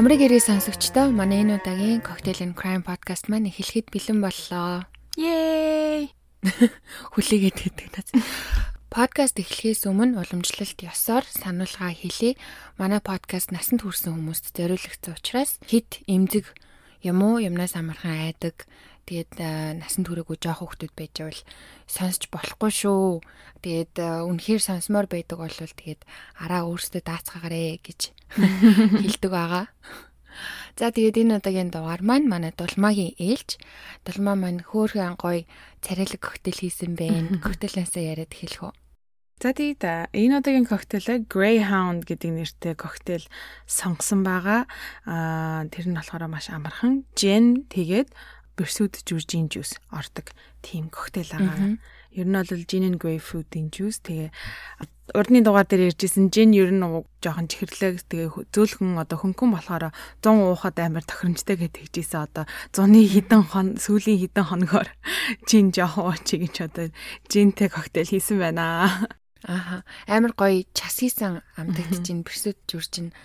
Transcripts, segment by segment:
Амрыг ирээ сонсогчдоо манай энэ удаагийн Cocktail and Crime podcast маань эхлэхэд бэлэн боллоо. Yay! Хүлээгээд байдаг наз. Подкаст эхлэхээс өмнө уламжлалт ёсоор сануулга хэлье. Манай подкаст насанд хүрсэн хүмүүст зориулагдсан учраас хит эмзэг юм уу юмнаас амархан айдаг Тэгээд насан туршаагүй жоох хүмүүс байж байвал сонсч болохгүй шүү. Тэгээд үнэхээр сонсомоор байдаг бол тэгээд араа өөрсдөө даацгаагаарэ гэж хэлдэг байгаа. За тэгээд энэ удаагийн дугаар маань манай дулмаагийн ээлж. Дулмаа маань хөөхөн гоё царайлаг коктейл хийсэн байна. Коктейлээсээ яриад хэлэх үү. За тэгээд энэ удаагийн коктейлээ Greyhound гэдэг нэртэй коктейл сонгосон байгаа. Аа тэр нь болохоор маш амархан. Gin тэгээд Pursuit Jurgin juice ордог. Тийм коктейл байгаа. Ер нь бол gin and grapefruit-ийн juice. Тэгээ урдны дугаар дээр ярьжсэн gin ер нь жоохон чихэрлэг тэгээ зөөлхөн одоо хөнгөн болохоор 100 уухад амар тохиромжтой гэж хэлжсэн одоо 100-ны хідэн хон сүүлийн хідэн хоногоор gin жоохон ууч гэж одоо ginтэй коктейл хийсэн байна. Ааха амар гоё час хийсэн амтагт gin Pursuit Jurgin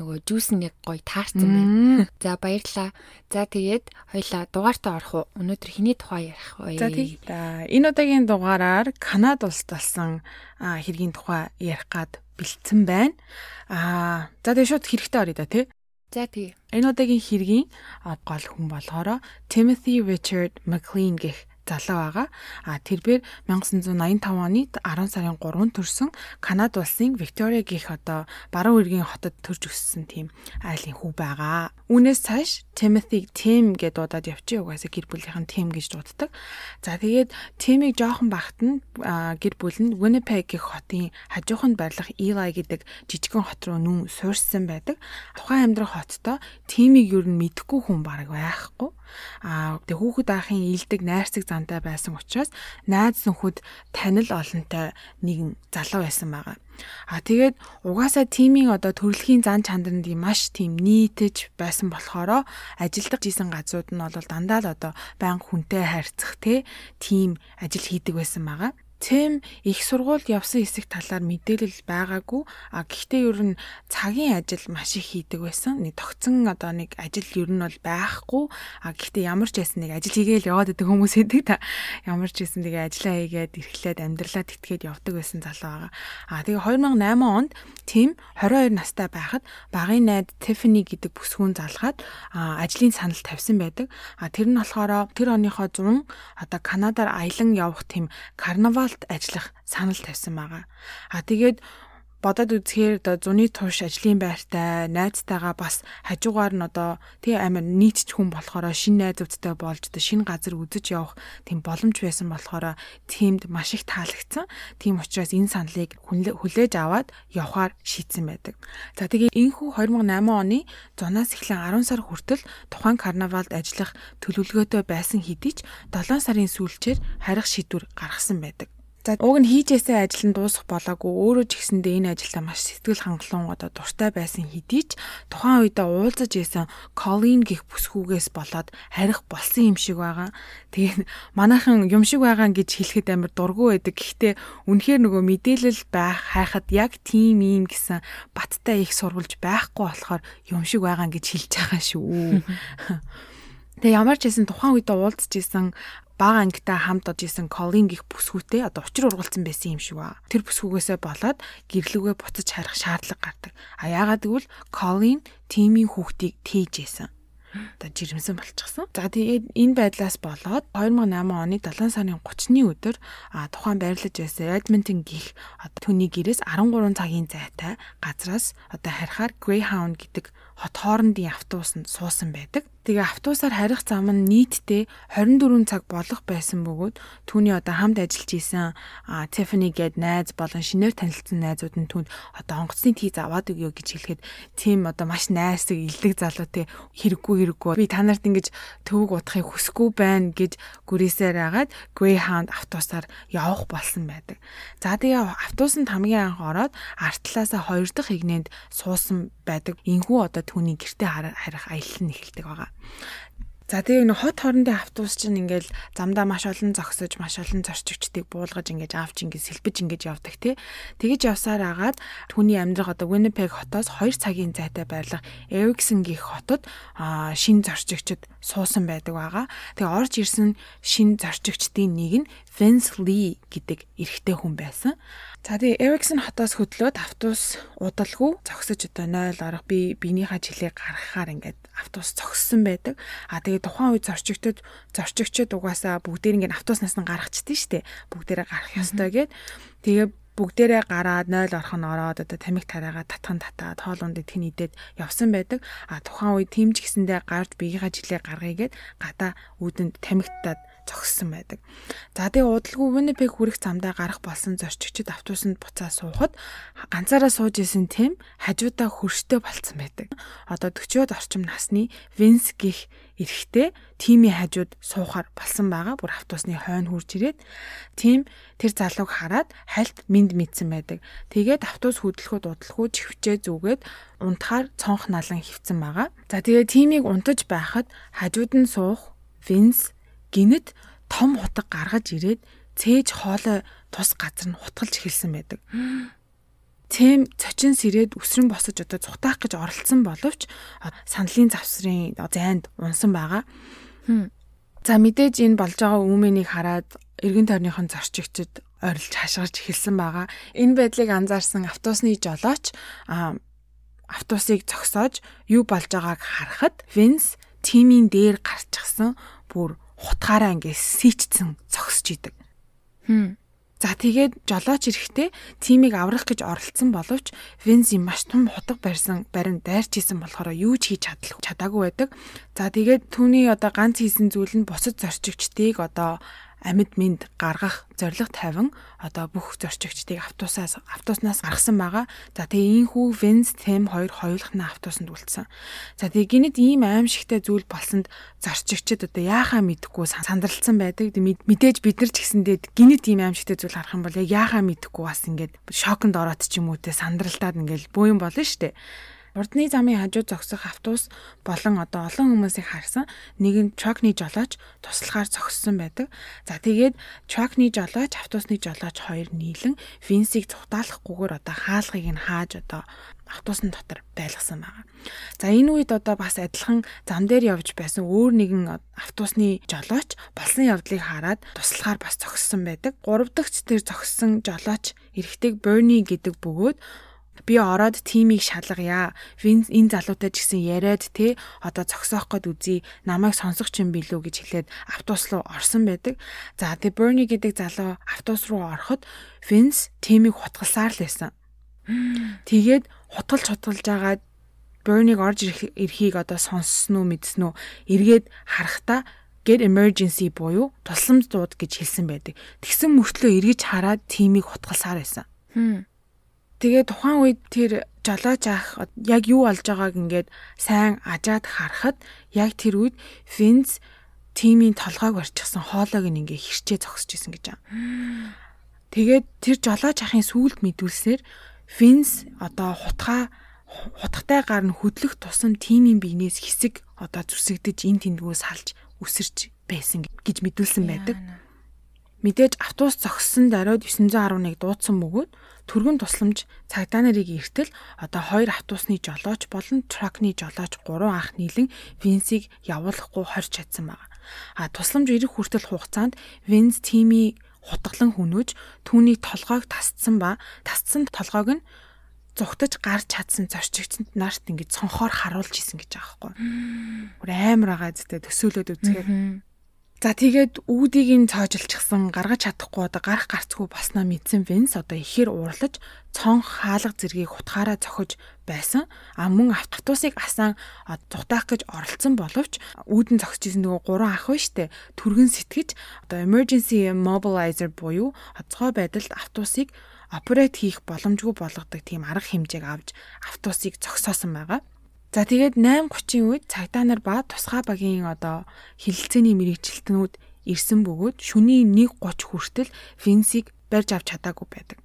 нөгөө жуус нь яг гоё таарсан байна. За баярлаа. За тэгээд хоёлаа дугаартаа орох уу? Өнөөдөр хэний тухай ярих вэ? За тэгээд энэ удаагийн дугаараар Канад улсд болсон хэргийн тухай ярих гад бэлдсэн байна. Аа за тэгээд шууд хэрэгтэй орё да тий. За тий. Энэ удаагийн хэргийн гол хүн болохоор Timothy Richard McLean гэх залуу байгаа. А тэрээр 1985 оны 10 сарын 3-нд төрсэн Канада улсын Виктория гэх одоо баруун эргийн хотод төрж өссөн тийм айлын хүү байгаа. Үүнээс цааш Timothy Tim гэдээ дуудаад явчих угаасаа гэр бүлийнхэн Tim гэж дууддаг. За тэгээд Tim-ийг жоохон багт нь гэр бүл нь Winnipeg гэх хотын хажууханд байрлах Eli гэдэг жижигхэн хот руу нүүн суурьсан байдаг. Тухайн амьдрах хоттой Tim-ийг юу н мэдхгүй хүн бараг байхгүй. Аа тэг хүүхэд аахын илдэг найрцаг зантай байсан учраас найз нөхөд танил олонтой нэгэн залуу байсан байгаа. А тэгээд угаасаа тимийн одоо төрөлхийн зан чанарнд маш тийм нийтэж байсан болохоро ажилдах жисэн газрууд нь бол дандаа л одоо баян хүнтэй харьцах те тим ажил хийдэг байсан байгаа. Тэм их сургуульд явсан хэсэг талаар мэдээлэл байгаагүй. А гэхдээ ер нь цагийн ажил маш их хийдэг байсан. Нэг тогтсон одоо нэг ажил ер нь бол байхгүй. А гэхдээ ямар ч байсан нэг ажил хийгээл яваад байдаг хүмүүс идэг та. Ямар ч байсан тэгээ ажиллаа хийгээд эрхлээд амьдралаа тэтгээд явдаг байсан залуу байгаа. А тэгээ 2008 онд Тэм 22 настай байхад багын найд Tiffany гэдэг бүсгүүн залгаад ажлын санал тавьсан байдаг. А тэр нь болохоор тэр оныхоо 100 одоо Канадаар аялан явах тийм карнавал Монголд ажиллах санал тавьсан байгаа. А тэгээд бодоод үзэхээр одоо зуны турш ажлын байртай найзтайгаа бас хажуугаар нь одоо тий амар нийтч хүн болохоор шин найзуудтай болж одоо шин газар үзэж явах тийм боломж байсан болохоор тиймд маш их таалагдсан. Тийм учраас энэ саналыг хүлээж аваад явхаар шийдсэн байдаг. За тэгээ энэхүү 2008 оны зунаас эхлэн 10 сар хүртэл тухайн карнавалд ажиллах төлөвлөгөөтэй байсан хэдий ч 7 сарын сүүлчээр харих шийдвэр гаргасан байдаг. За уг нь хийжээсээ ажил нь дуусах болоогүй өөрөө ч гэсэндээ энэ ажилдаа маш сэтгэл хангалуун одоо дуртай байсан хэдий ч тухайн үедээ уулзаж исэн Колин гих бүсгүйгээс болоод харих болсон юм шиг байгаа. Тэгээд манайхан юм шиг байгаа гэж хэлэхэд амар дургу байдаг. Гэхдээ үнэхээр нөгөө мэдээлэл байх хайхад яг тийм юм гэсэн баттай их сурвалж байхгүй болохоор юм шиг байгаа гэж хэлж байгаа шүү. Тэгээ ямар ч хэсэн тухайн үедээ уулзж исэн бага ангитай хамт од исэн Колин гих бүсгүүтэй одоо учир ургалцсан байсан юм шиг ба. Тэр бүсгүүгээсээ болоод гэрлүүгээ буцаж харих шаардлага гардаг. А яагаад гэвэл Колин тимийн хүүхдийг тээж исэн одоо жирэмсэн болчихсон. За тэгээд энэ байдлаас болоод 2008 оны 7 сарын 30-ны өдөр тухайн байрлаж байсан Edmonton гих түүний гэрээс 13 цагийн зайтай газраас одоо харихаар Greyhound гэдэг хот хоорондын автобусанд суусан байдаг. Тэгээ автобусаар харих зам нь нийтдээ 24 цаг болох байсан бөгөөд түүний одоо хамт ажиллаж исэн Tiffany гээд найз болон шинээр танилцсан найзууд нь түүнд одоо онгоцны тийз аваад өгөө гэж хэлэхэд тийм одоо маш найрсаг илдэг залуу те хэрэггүй хэрэггүй би та нарт ингэж төвөг удахыг хүсэхгүй байна гэж гүрээсээр агаад Greyhound автобусаар явах болсон байдаг. За тэгээ автобусанд хамгийн анх ороод артлаасаа хоёр дахь игнэнд суусан байдаг. Инхүү одоо түүний гэрте харах аялал нь эхэлдэг байгаа. За тэгээ нэг хот хоорондын автобус чинь ингээл замдаа маш олон зогсож, маш олон зорчигчдыг буулгаж ингэж авч ингэж сэлбэж ингэж явдаг тий. Тэгэж явсаар агаад түүний амьдрах одоо Winnipeg хотоос 2 цагийн зайтай байрлах Erickson гих хотод шин зорчигчд суусан байдаг байгаа. Тэгээ орж ирсэн шин зорчигчдын нэг нь Vince Lee гэдэг эрэгтэй хүн байсан. За тэгээ Erickson хотоос хөдлөөд автобус удалгүй зогсож одоо 0 орох би биенийхээ жилийг гаргахаар ингээд автобус зогссон байдаг. А тэгээ тухайн үед зорчигчдод зорчигчд угаасаа бүгдээр ингээд автобуснаас нь гаргачдээ штэ. Бүгдээрээ гарах ёстой гэд тэгээ бүгдээрээ гараад 0 орох нь ороод одоо тамиг тараагаа татхан татаад хоолундыг тэн идээд явсан байдаг. А тухайн үед тэмж гисэндээ гарч биеийнхаа жилээ гаргая гэд гадаа үүдэнд тамигтаад зогссон байдаг. За тэгээ удалгүй Winnipeg хүрэх замдаа гарах болсон зорчигчид автобусанд буцаа суухад ганцаараа сууж исэн Тэм хажуудаа хөрштэй болцсон байдаг. Одоо 40-од орчим насны Vince гих эрэхтэй тимийн хажууд суухаар болсон байгаа. Бүр автобусны хойно хурж ирээд тим тэр залууг хараад хальт минд мэдсэн байдаг. Тэгээд автобус хөдлөхөд удалгүй чихвчээ зүгээд унтахаар цонх налан хөвцөн байгаа. За тэгээ тимийг унтаж байхад хажууд нь суух Vince гинэд том хутаг гаргаж ирээд цээж хоолой тус газар нь хутгалж эхэлсэн байдаг. Тэм цочин сэрээд өсрөн босож одоо цухтаах гэж оролцсон боловч сандлын завсрын зайд унсан байгаа. За мэдээж энэ болж байгаа үүмэнийг хараад эргэн тойрныхон зорчигчд орилж хашгирч эхэлсэн байгаа. Энэ байдлыг анзаарсан автобусны жолооч автобусыг зогсоож юу болж байгааг харахад Винс тимийн дээр гарчихсан бүр хутгаараа ингээ сийчсэн зогсож идэг. Хм. За тэгээд жолооч эрэхтэй тимийг аврах гэж оролцсон боловч Вензи маш том хутга барьсан барин дайрч исэн болохоор юу ч хийж чадаагүй байдаг. За тэгээд түүний одоо ганц хийсэн зүйл нь бусад зорчигчдыг одоо амьд минд гаргах зориг тавин одоо бүх зорчигчдыг автобусаас автобуснаас гаргасан байгаа. За тэгээ ийхүү Венс Тэм хоёр хоёулах нь автобусанд үлдсэн. За тэгээ гинэд ийм аимшигтай зүйл болсонд зорчигчд одоо яахаа мэдэхгүй сандралцсан байдаг. Мэдээж бид нар ч гэсэндээ гинэд ийм аимшигтай зүйл харах юм бол яг яахаа мэдэхгүй бас ингээд шоконд ороод ч юм уу те сандралтаад ингээд бөөм болно штэ. Урдны замын хажууд зогсох автобус болон одоо олон хүмүүсийг харсан нэгэн тракны жолооч туслахаар зогссон байдаг. За тэгээд тракны жолооч, автобусны жолооч хоёр нийлэн Винсийг цухтаалахгүйгээр одоо хаалгыг нь хааж одоо автобусны дотор байлгасан байгаа. За энэ үед одоо бас адилхан зам дээр явж байсан өөр нэгэн автобусны жолооч болсон явдлыг хараад туслахаар бас зогссон байдаг. Гурав дахь тэр зогссон жолооч эрэгтэйг Bernie гэдэг бөгөөд би ороод тимийг шалгая. Энэ залуутай ч гэсэн яриад те одоо зогсоох гээд үзье. Намайг сонсох ч юм билүү гэж хэлээд автобус руу орсон байдаг. За тэгээ Берни гэдэг залуу автобус руу ороход Винс тимийг хутгалсаар л байсан. Тэгээд хутгалж хутгалж агаад Берниг орж ирэхийг одоо сонссноо мэдснөө эргээд харахтаа get emergency буюу тусламж дууд гэж хэлсэн байдаг. Тэгсэн мөртлөө эргэж хараад тимийг хутгалсаар байсан. Тэгээ тухайн үед тэр жолооч ах яг юу болж байгааг ингээд сайн ажаад харахад яг тэр үед Винс тимийн толгойг барьчихсан хоолойг ингээ хэрчээ зогсож исэн гэж байгаа. Тэгээд тэр жолооч ахын сүулт мэдүүлсээр Винс одоо хутгаа хутгатай гар нь хөдлөх тусам тимийн биенээс хэсэг одоо зүсэгдэж эн тэндгөөс салж үсэрч байсан гэж мэдүүлсэн байдаг. Мэдээж автобус зогссон даруйд 911 дуудсан бөгөөд түргэн тусламж цагдаа нарыг эртэл одоо хоёр автобусны жолооч болон тракны жолооч гурван анх нийлэн Винсийг явуулахгүй хорч чадсан байна. А тусламж ирэх хүртэл хугацаанд Винс тимийг хутгалан хүнөөж түүний толгойг тасцсан ба тасцсан толгойг нь зүгтэж гарч чадсан зорчигчд нарт ингэж цонхоор харуулж исэн гэж байгаа байхгүй. Бүр амар байгаа зүтэй төсөөлөд үзэхээр За тэгээд үүдийг нь цоожилчихсан гаргаж чадахгүй одоо гарах гарцгүй баснаа мэдсэн Венс одоо ихээр уурлаж цонх хаалга зэргийг хутгаараа зохиж байсан. А мөн автобусыг асаан зүхтаах гэж оролцсон боловч үүдэн зогсож исэн нөгөө гурван ах ба штэ түргэн сэтгэж одоо emergency mobilizer буюу онцгой байдалд автобусыг операт хийх боломжгүй болгодог тийм арга хэмжээг авч автобусыг зогсоосон байгаа. За тэгээд 8:30-ийн үед цагдаа нар ба тусгай багийн одоо хилэлцээний мэрэгчлэлтнүүд ирсэн бөгөөд шөнийн 1:30 хүртэл Винсийг барьж авч чадаагүй байдаг.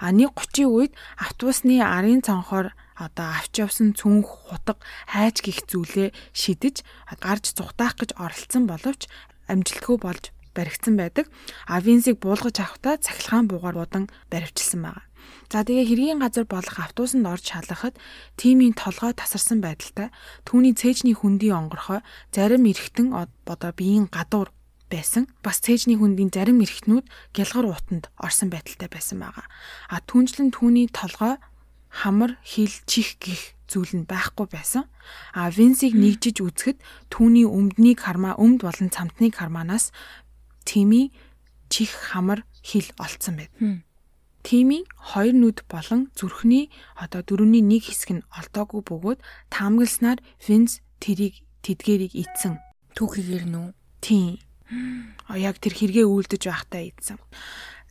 А 1:30-ийн үед автобусны арын цонхоор одоо авч явсан цүнх хутга хайж гих зүйлээ шидэж гарч зүхтаах гэж оролцсон боловч амжилтгүй болж баригдсан байдаг. А Винсийг буулгаж авахдаа цахилгаан буугаар будан баривчилсан байгаа. За тэгээ хэргийн газар болох автобусанд орж шалгахад тимийн толгой тасарсан байдалтай түүний цээжний хүндийн онгорхой зарим эргэтэн одоо биеийн гадуур байсан. Бас цээжний хүндийн зарим эргэтнүүд гялгар уутанд орсон байдалтай байсан байгаа. А түнжлэн түүний толгой хамар хил чих гих зүйл нь байхгүй байсан. А Винсийг нэгжиж үзэхэд түүний өмднийг хармаа өмд болон цамтныг хармаанаас Тими чих хамар хил олцсон байд. Тимийн хоёр нүд болон зүрхний одоо дөрөвний нэг хэсэг нь олдоогүй бөгөөд таамагласнаар Винс тэрийг тэдгэрийг ийдсэн. Түүхийгэр нүү. Тийм. А яг тэр хэрэгээ үйлдэж байхдаа ийдсэн.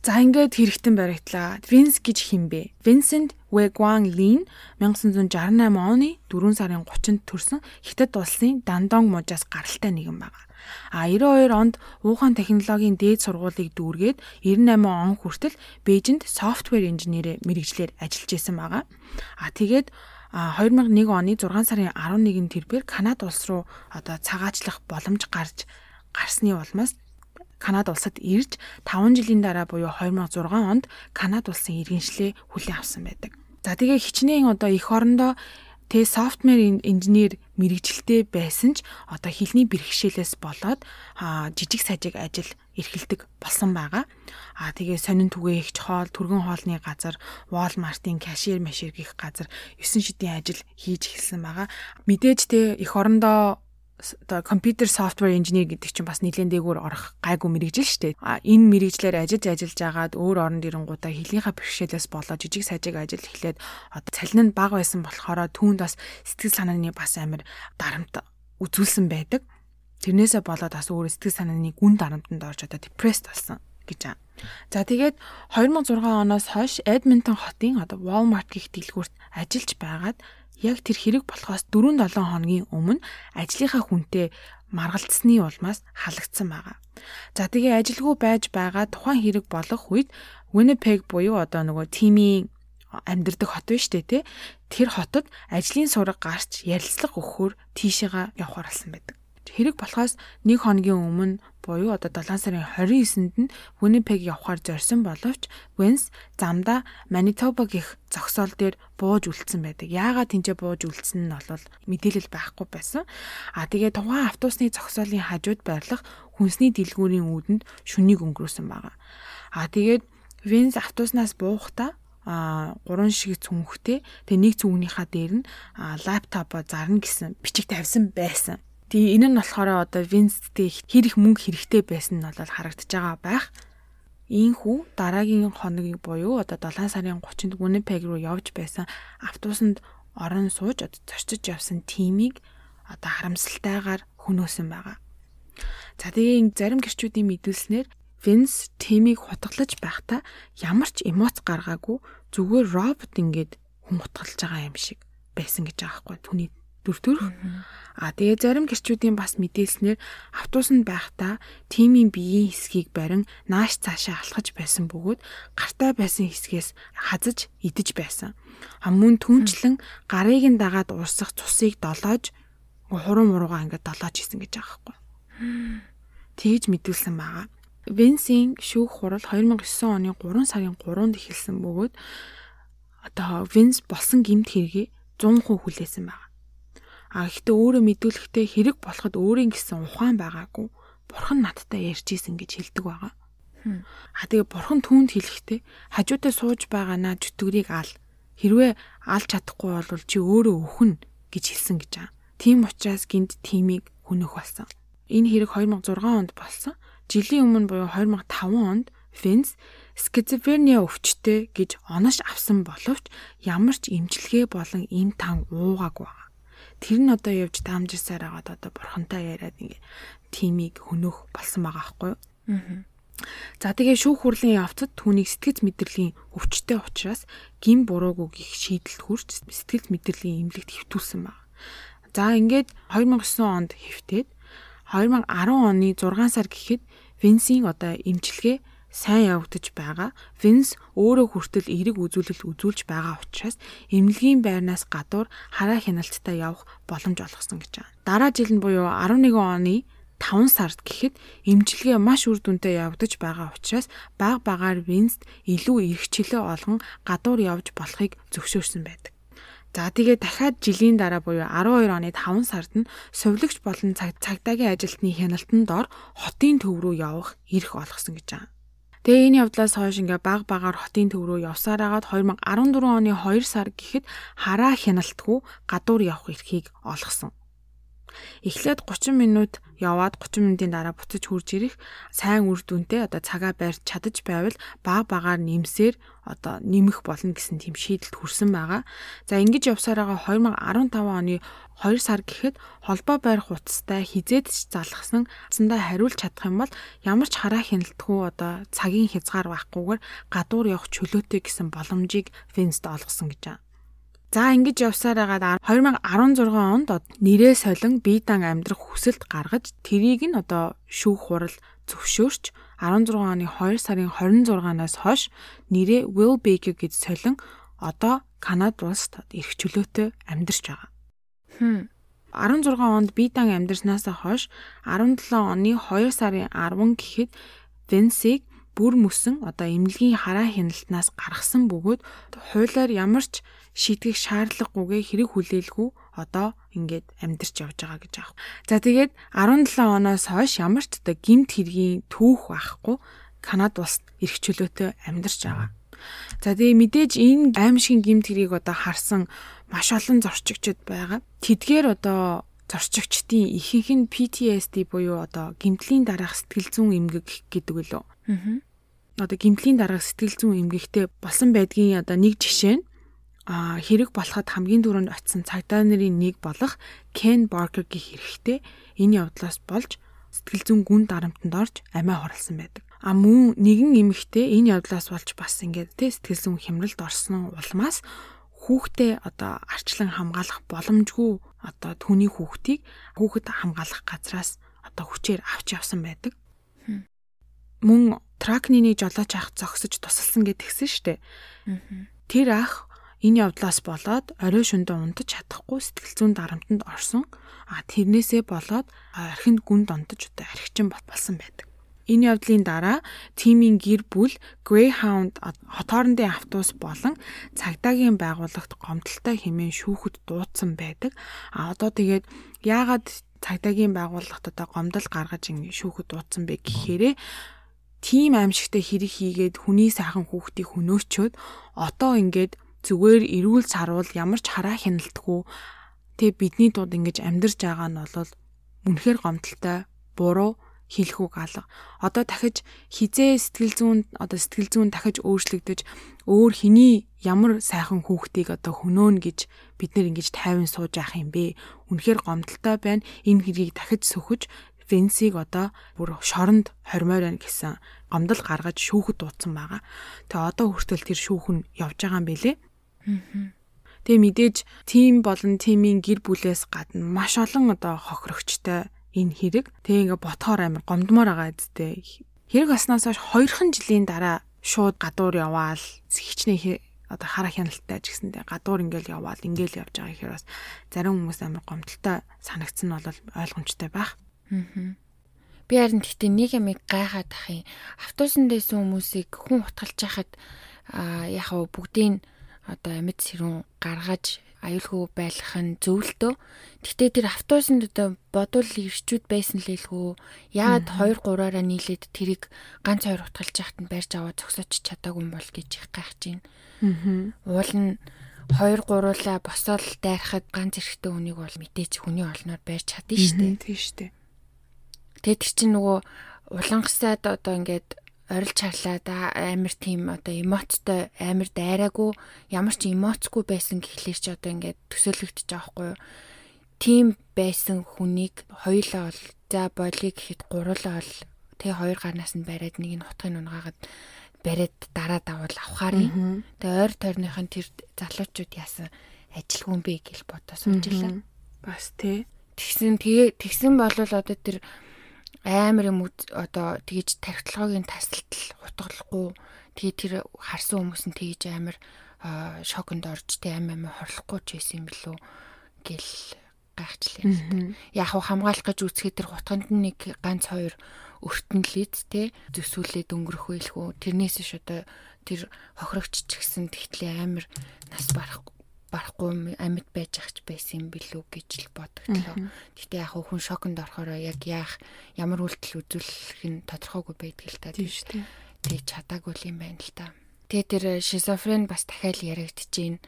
За ингээд хэрэгтэн баригдлаа. Винс гэж химбэ? Vincent Wei-Guang Lin 1968 оны 4 сарын 30-нд төрсэн Хятад улсын Дандонг мужаас гаралтай нэгэн байна. А 92 онд уухайн технологийн дээд сургуулийг дүүргээд 98 он хүртэл Бээжинд софтвер инженерээр мэрэгжлэр ажиллаж исэн байгаа. А тэгээд 2001 оны 6 сарын 11-нд тэрбээр Канада улс руу одоо цагаачлах боломж гарч гарсны улмаас Канада улсад ирж 5 жилийн дараа буюу 2006 онд Канада улсын иргэншлээ хүлээн авсан байдаг. За тэгээ хичнээн одоо эх орондоо тэ софтвер инженер мэрэгжилтэй байсан ч одоо хилний бэрхшээлээс болоод жижиг сажиг ажил эрхэлдэг болсон байгаа. Аа тэгээ сонин түгээ ихч хоол, түргэн хоолны газар, Walmart-ийн кашир машир гих газар 9 шидийн ажил хийж эхэлсэн байгаа. Мэдээж тэ эх орондоо оо компьютер софтвер инженер гэдэг чинь бас нэлээд дээгүүр орох гайгүй мэрэгжил шүү дээ. А энэ мэрэгжлэр ажиллаж ажиллаж агаад өөр оронд ирэнгуудаа хилийнхаа бэрхшээлээс болоо жижиг сажиг ажил эхлээд одоо цалин нь бага байсан болохоор түүнд бас сэтгэл санааны бас амар дарамт үзүүлсэн байдаг. Тэрнээсээ болоод бас өөр сэтгэл санааны гүн дарамтанд орж одоо депресд болсон гэж байна. За тэгээд 2006 оноос хойш Эдмонтон хотын одоо Walmart гэх дэлгүүрт ажиллаж байгаад яг тэр хэрэг болохоос 4-7 хоногийн өмнө ажлынхаа хүнтэй маргалдсны улмаас халагдсан байгаа. За тэгээ ажилгүй байж байгаа тухайн хэрэг болох үед Winnipeg буюу одоо нөгөө тимийн амьдардаг хот шүү дээ тий. Тэр хотод ажлын сураг гарч ярилцлага өгөхөөр тийшээгаа явхаар болсон байдаг хэрэг болохоос нэг хоногийн өмнө буюу одоо 7 сарын 29-нд нь Winnipeg явхаар зорьсон боловч Wens замдаа Manitoba гих зогсоол дээр бууж үлдсэн байдаг. Яагаад тэнцээ бууж үлдсэн нь бол мэдээлэл байхгүй байсан. А тэгээ тухайн автобусны зогсоолын хажууд байрлах хүнсний дэлгүүрийн үүдэнд шүнийг өнгөрөөсөн байгаа. А тэгээд Wens автобуснаас буухдаа а гурван шиг цүнхтэй тэгээ нэг цүнхнийхаа дээр нь лаптопо зарна гэсэн бичиг тавьсан байсан. Тэгээ энэ нь болохоор одоо Винсттэй хэр их мөнгө хэрэгтэй байсан нь бол харагдаж байгаа байх. Ийхүү дараагийн хоногийн буюу одоо 7 сарын 30-нд Winnipeg руу явж байсан автобусанд орон сууж одоо зорчиж явсан тимийг одоо харамсалтайгаар хөнөөсөн байгаа. За тэгээ зарим гэрчүүдийн мэдүүлснээр Vince тимийг хутгалж байхдаа ямар ч эмоц гаргаагүй зүгээр робот ингээд хүн хутгалж байгаа юм шиг байсан гэж байгаа хгүй. Түүний дүр төрх. А тэгээ зарим гэрчүүдийн бас мэдээлснээр автобусанд байхдаа тимийн биеийн хэсгийг барин нааш цаашаа алхаж байсан бөгөөд гартаа байсан хэсгээс хазаж идэж байсан. А мөн түнчлэн гарыг нь дагаад урсах цусыг долоож хуруу муруугаа ингээд долоож исэн гэж байгаа хгүй. Тэгж мэдүүлсэн байгаа. Венсийн шүүх хурал 2009 оны 3 сарын 3-нд эхэлсэн бөгөөд одоо Венс болсон гэмт хэрэгээ 100% хүлээсэн байна. А гэхдээ өөрөө мэдүүлэхдээ хэрэг болоход өөрийн гэсэн ухаан байгаагүй. Бурхан надтай ярьж исэн гэж хэлдэг байгаа. А тэгээ бурхан түүнд хэлэхдээ хажуудаа сууж байгаанаа чөтгөрийг ал. Хэрвээ алж чадахгүй бол чи өөрөө өхөн гэж хэлсэн гэж байгаа. Тийм учраас гинт тимийг хүнөх болсон. Энэ хэрэг 2006 онд болсон. Жилийн өмнө буюу 2005 онд Vince скизофрения өвчтөй гэж онош авсан боловч ямар ч имчилгээ болон им тан уугаагүй байна тэр нь одоо явж таамжирсаар агаад одоо бурхантай яриад ингээ тимийг хөнөөх болсон байгаа байхгүй юу. За тэгээ шүүх хурлын явцад түүнийг сэтгэц мэдрэлийн өвчтөй учраас гин буруугүй гих шийдэлд хүрч сэтгэл мэдрэлийн эмнэлэгт хэвтүүлсэн байна. За ингээд 2009 онд хэвтээд 2010 оны 6 сар гэхэд Винсийн одоо эмчилгээ сайн явагдаж байгаа. Винс өөрөө хүртэл эерэг үзүүлэлт үзүүлж байгаа учраас эмнэлгийн байрнаас гадуур хараа хяналттай явах боломж олгосон гэж байна. Дараа жил нь буюу 11 оны 5 сард гэхэд эмчилгээ маш үр дүнтэй явагдаж байгаа учраас баг багаар Винст илүү эрхчлөө олгон гадуур явж болохыг зөвшөөрсөн байдаг. За тэгээ дахиад жилийн дараа буюу 12 оны 5 сард нь сувлагч болон цагдаагийн ажилтны хяналтанд ор хотын төв рүү явах эрх олгосон гэж байна. Тэгээ энэ явдлаас хойш ингээ баг багаар хотын төв рүү явсаар агаад 2014 оны 2 сар гэхэд хараа хяналтгүй гадуур явах эрхийг олгосон. Эхлээд 30 минут яваад 30 минутын дараа буцаж хурж ирэх сайн үр дүнтэй одоо цагаа барьж чадаж байвал баг багаар нэмсээр одоо нэмэх болно гэсэн тийм шийдэлд хүрсэн байгаа. За ингэж явсараа 2015 оны 2 сар гэхэд холбоо байрах утастай хизээд ч залгасан цандаа хариулж чадах юм бол ямар ч хараа хяналтгүй одоо цагийн хязгаар байхгүйгээр гадуур явах чөлөөтэй гэсэн боломжийг Винст олгосон гэж байна. За ингэж явсаар байгаад 2016 онд нэрээ солон бие дан амьдрах хүсэлт гаргаж тэрийг нь одоо шүүх хурал зөвшөөрч 16 оны 2 сарын 26-наас хойш нэрээ Will Baker гэж солон одоо Канад улсад эрх чөлөөтэй амьдарч байгаа. 16 онд Бидан амьдарснаас хойш 17 оны 2 сарын 10 гэхэд Венсиг бүр мөсөн одоо эмнэлгийн хараа хяналтнаас гаргасан бөгөөд хуулиар ямар ч шийдгийг шаардлагагүйгээ хэрэг хүлээлгүй одоо ингээд амьдарч явж байгаа гэж аах. За тэгээд 17 оноос хойш ямар ч одоо гимт хэргийн түүх байхгүй Канад улсад эрх чөлөөтэй амьдарч байгаа. За тэгээ мэдээж энэ аимшигын гимт хэрийг одоо харсан маш олон зорчигчд байгаа. Тэдгээр одоо зорчигчдын ихэнх нь PTSD буюу одоо гимтлийн дараах сэтгэл зүйн эмгэг гэдэг үлээ. Аа. Одоо гимтлийн дараах сэтгэл зүйн эмгэгтэй болсон байдгийн одоо нэг жишээ нь хэрэг болоход хамгийн түрүүнд очисон цагдаа нарын нэг болох Ken Barker гэх хэрэгтэй энэ явдлаас болж сэтгэл зүйн гүн дарамтанд орж амиа хорлсон байдаг. А мөн нэгэн эмэгтэй энэ явдлаас болж бас ингээд тэ сэтгэл зүйн хямралд орсон улмаас хүүхдээ одоо арчлан хамгаалах боломжгүй одоо түүний хүүхдийг хүүхэд хамгаалах газраас одоо хүчээр авч явсан байдаг. Мөн тракны нэг жолооч ах зогсож тусалсан гэдгсэн штэ. Тэр ах энэ явдлаас болоод орой шөндө унтаж чадахгүй сэтгэл зүйн дарамтанд орсон. А тэрнээсээ болоод архинд гүн донтож одоо архичин болсон байдаг. Энэ явдлын дараа тимийн гэр бүл Greyhound хот хоорондын автобус болон цагдаагийн байгууллагт гомдолтой хэмээн шүүхэд дуудсан байдаг. А одоо тэгээд яагаад цагдаагийн байгууллагт одоо гомдол гаргаж ингэ шүүхэд дуудсан бэ гэхээрээ тим аимшигтай хэрэг хийгээд хүний сайхан хүүхдийг хөнөөчөөд одоо ингээд зүгээр эрүүл сарвал ямар ч хараа хяналтгүй тэг бидний дунд ингэж амьдарч байгаа нь бол үнэхээр гомдолтой буруу хийх үг алга. Одоо дахиж хизээ сэтгэл зүүн одоо сэтгэл зүүн дахиж өөрчлөгдөж өөр хэний ямар сайхан хүүхдийг одоо хөнөөнө гэж бид нэр ингэж тайван сууж явах юм бэ? Үнэхээр гомдолтой байна. Энэ хэргийг дахиж сөхөж Венсиг одоо бүр шоронд хормоор байна гэсэн гомдол гаргаж шүүхэд дуудсан байгаа. Тэгээ одоо хүртэл тэр шүүхэн явж байгаа юм бэлээ. Тэгээ мэдээж тим болон тимийн гэр бүлээс гадна маш олон одоо хохирогчтой энэ хэрэг. Тэгээ ингээ ботхоор амир гомдмоор байгаа үсттэй. Хэрэг аснаас хойш хоёрхан жилийн дараа шууд гадуур яваал хичнээн одоо хараа хяналттай ч гэсэндээ гадуур ингээл яваал ингээл явж байгаа гэхээр бас зарим хүмүүс амар гомдолтой санагдсан нь бол ойлгомжтой байх. Аа. Би харин гэхдээ нэг юм гайхаад ах юм. Автобусан дэсэн хүмүүсийг хүн утгалж яхад аа яг бүгдийг одоо амьд сэрүүн гаргаж аюулгүй байх нь зөвлөлтөө. Гэхдээ тэр автобусанд одоо бодвол ирчүүд байсан л хэлгүй. Яагаад 2 3-аараа нийлээд тэрийг ганц хоёр утгалж яхад нь барьж аваад зогсооч чадаагүй юм бол гэж их гайхаж байна. Аа. Уул нь 2 3-уулаа босоол дайрахад ганц эрэхтэй хүнийг бол мэдээж хүний олноор барьж чадна шүү дээ. Тийм шүү дээ. Тэгээд тэр чинь нөгөө улангасаад одоо ингээд орилж харлаад амар тийм одоо эмоцтой амар дайраагүй ямар ч эмоцгүй байсан гэхлээр чи одоо ингээд төсөөлөгдөж байгаа хгүй юу. Тим байсан хүнийг хоёулаа бол за болиг гэхэд гуруулаа бол тэг хоёр гарнаас нь бариад нэг нь утгыг унгаагаад бариад дараа давал авахаар. Тэгээ ойр тойрныхын тэр залуучууд яасан ажилгүй юм бэ гэж бодоо суужилаа. Бас тий. Тэгсэн тэгээ тэгсэн болвол одоо тэр амар юм одоо тэгж тархитлагын тасалтал хурдгалахгүй тэгээ тэр харсан хүмүүс нь тэгж амар шоконд орж тэ амь амь хорлохгүй ч байсан юм билүү гэл гайхчлаа. Яг хамгаалах гэж үсгээд тэр гутганд нэг ганц хоёр өртөнлээд те зүсүүлээд өнгөрөх байлгүй. Тэрнээс ш одоо тэр хохирогч ч гэсэн тэгтлээ амар нас барахгүй барахгүй амьд байж ахч байсан юм билүү гэж л бодогдлоо. Гэтэ яг хүн шоконд орохоор яг яах ямар үйлдэл үзүүлэх нь тодорхойгүй байдаг л та. Тийм шүү дээ. Тэг чадаагүй юм байна л та. Тэгээ тэр шизофрен бас дахиад яригдчихээн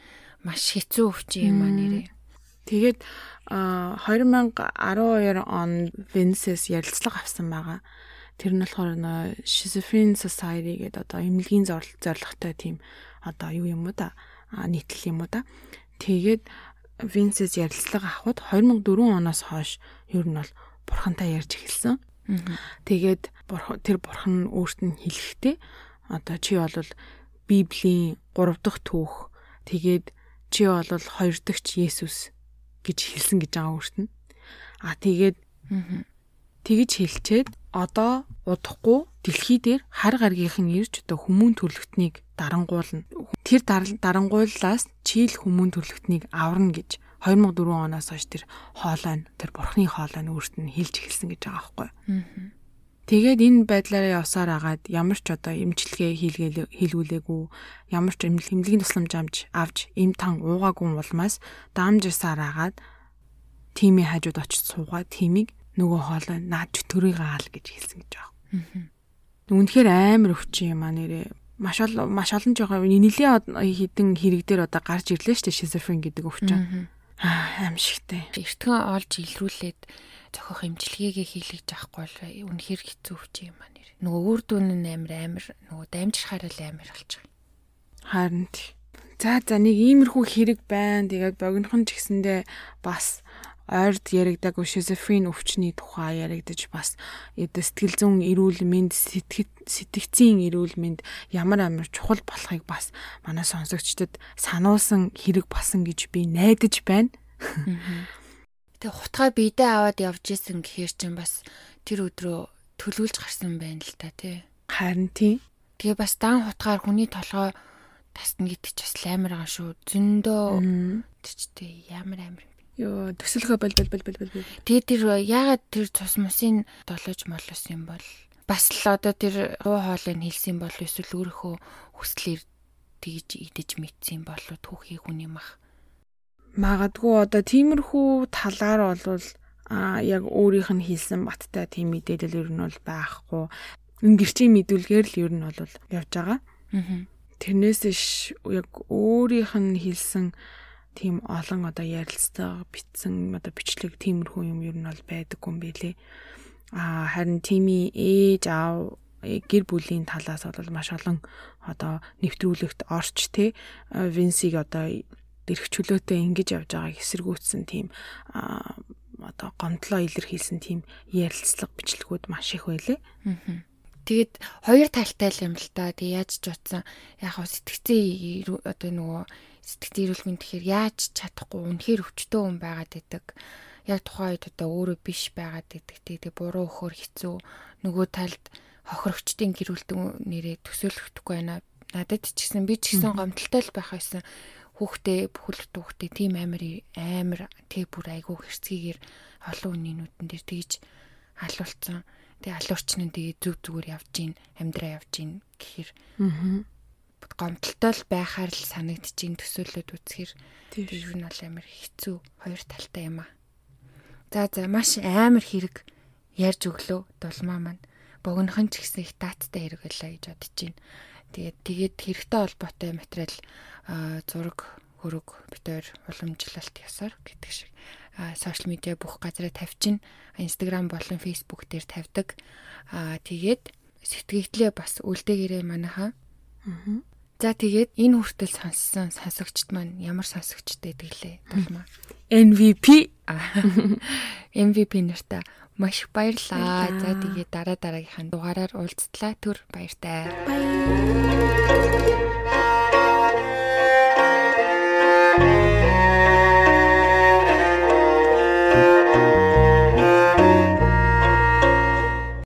маш хэцүү өвчин юм аа нэрээ. Тэгээд 2012 он Венсэс ярилцлага авсан байгаа. Тэр нь болохоор нөө Schizophrenia Society гэдэг одоо эмнэлгийн зорилготой тийм одоо юу юм уу да нийтлэл юм уу да. Тэгээд Винсэс ярилцлага авахд 2004 оноос хойш ер нь бол бурхантай ярьж эхэлсэн. Тэгээд тэр бурхан өөрт нь хэлэхдээ одоо чи бол Библийн 3 дахь түүх тэгээд чи бол 2 дахь Есүс гэж хэлсэн гэж байгаа өөрт нь. А тэгээд тэгж хэлчихэд одоо удахгүй дэлхий дээр хар гаргийнхан ирж одоо хүмүүн төрлөختнийг дарангуулна. Тэр дарангууллаас чийл хүмүүн төрлөختнийг аварна гэж 2004 оноос хойш тэр хоолой нь тэр бурхны хоолой нь өөрт нь хэлж эхэлсэн гэж байгаа байхгүй. Тэгээд энэ байдлаараа явсаар агаад ямар ч одоо эмчилгээ хийлгүүлээгүй ямар ч эмнэлгийн тусламж амж авч эм тан уугаагүй улмаас даамжсаар агаад тимийн хажууд очиж суугаад тимийг нөгөө хоолой наад төрийг хаал гэж хэлсэн гэж байгаа. Үнэхээр амар өвчин юм аа нэрээ. Маш олон маш олон жоохон нэлээд хідэн хэрэг дээр одоо гарч ирлээ шүү дээ шизофрен гэдэг өвчин. Аа аимшигтэй. Эртхэн олж илрүүлээд зохиох имчилгээгээ хийлгэж авахгүй бол үнэхээр хэцүү өвчин юм аа нэр. Нөгөө үр дүн нь амар амар нөгөө дамжирхаар л амар болчих. Харин За за нэг иймэрхүү хэрэг байна. Тэгээд богинохон ч гэсэндээ бас ойрд яригдаагүй шизофрен өвчний тухай яригдаж бас сэтгэл зүйн эрүүл мэнд сэтгцийн эрүүл мэнд ямар амар чухал болохыг бас манай сонсогчдод сануулсан хэрэг басан гэж би найдаж байна. Тэгээ хутгаа бидээ аваад явж исэн гэхээр чинь бас тэр өдрөө төлөвлөж гарсан байна л та тий. Харин тий. Тэгээ бас дан хутгаар хүний толгой тасна гэдэг ч бас амар байгаа шүү. Зөндөө тийчтэй ямар амар Йоо төсөлгөө бол бол бол бол бол. Тэгээ тэр яагаад тэр цус мусын долоож молос юм бол бас л одоо тэр руу хоолыг хэлсэн бол эсвэл өөрийнхөө хүслээр тэгж идэж мэдсэн болоо түүхий хүн юм ах. Магадгүй одоо тиймэрхүү талаар бол а яг өөрийнх нь хэлсэн баттай тийм мэдээлэл ер нь бол байхгүй. Гэрчийн мэдүүлгээр л ер нь бол явж байгаа. Аа. Тэрнээс яг өөрийнх нь хэлсэн тийм олон одоо ярилцлага бичсэн одоо бичлэг тиймэрхүү юм ер нь бол байдаггүй юм билэ. А харин тими ээж аав э, гэр бүлийн талаас бол маш олон одоо нэвтрүүлэгт орч те Винсиг одоо дэрхчөлөөтэй ингэж явж байгааг эсэргүүцсэн тийм одоо гомдлоо илэрхийлсэн тийм ярилцлага бичлэгүүд маш их байлээ. Тэгэд хоёр талтай юм л та. Тэг яаж ч утсан яг сэтгцээ одоо нөгөө сэтгцэн эрүүл мэнд тэгэхээр яаж чадахгүй үнэхээр өвчтөө хүн байгаад идэг. Яг тухайн үед одоо өөрөө биш байгаад идэг. Тэгээ буруу өхөр хэцүү нөгөө талд хохирогчдын гэрүүлтэн нэрээ төсөөлөхдөггүй байна. Надад ч гэсэн би ч гэсэн гомдолтой л байх байсан. Хүүхдээ бүхэл хүүхдээ тийм амар амар тэг бүр айгүй хэрцгийгээр олон хүний нүдэн дээр тэгж алуулсан. Тэгээ алуурчны тэгээ зүг зүгээр явж гин амьдраа явж гин гэхээр гомдолтой л байхаар л санагдчихээн төсөөлөд үзэхэр тэр нь бол амар хэцүү хоёр талтай юм аа. За за маш амар хэрэг ярьж өглөө дулмаа маань. Богинохон ч гэсэн их дааттай хэрэг байлаа гэж бодож байна. Тэгээд тэгээд хэрэгтэй холбоотой материал зураг хөрөг битээр уламжлалт ясаар гэдэг шиг сошиал медиа бүх газараа тавьчин Instagram болон Facebook дээр тавьдаг. Аа тэгээд сэтгэгдлээ бас үлдээгээрээ манайхаа. Аа За тэгээд энэ хүртэл сонссон сонсогчд маань ямар сонсогчтэй тэглээ тулмаа. MVP MVP нартаа маш баярлаа. За тэгээд дараа дараагийнхаа дугаараар уулзтлаа. Түр баяртай. Баяр.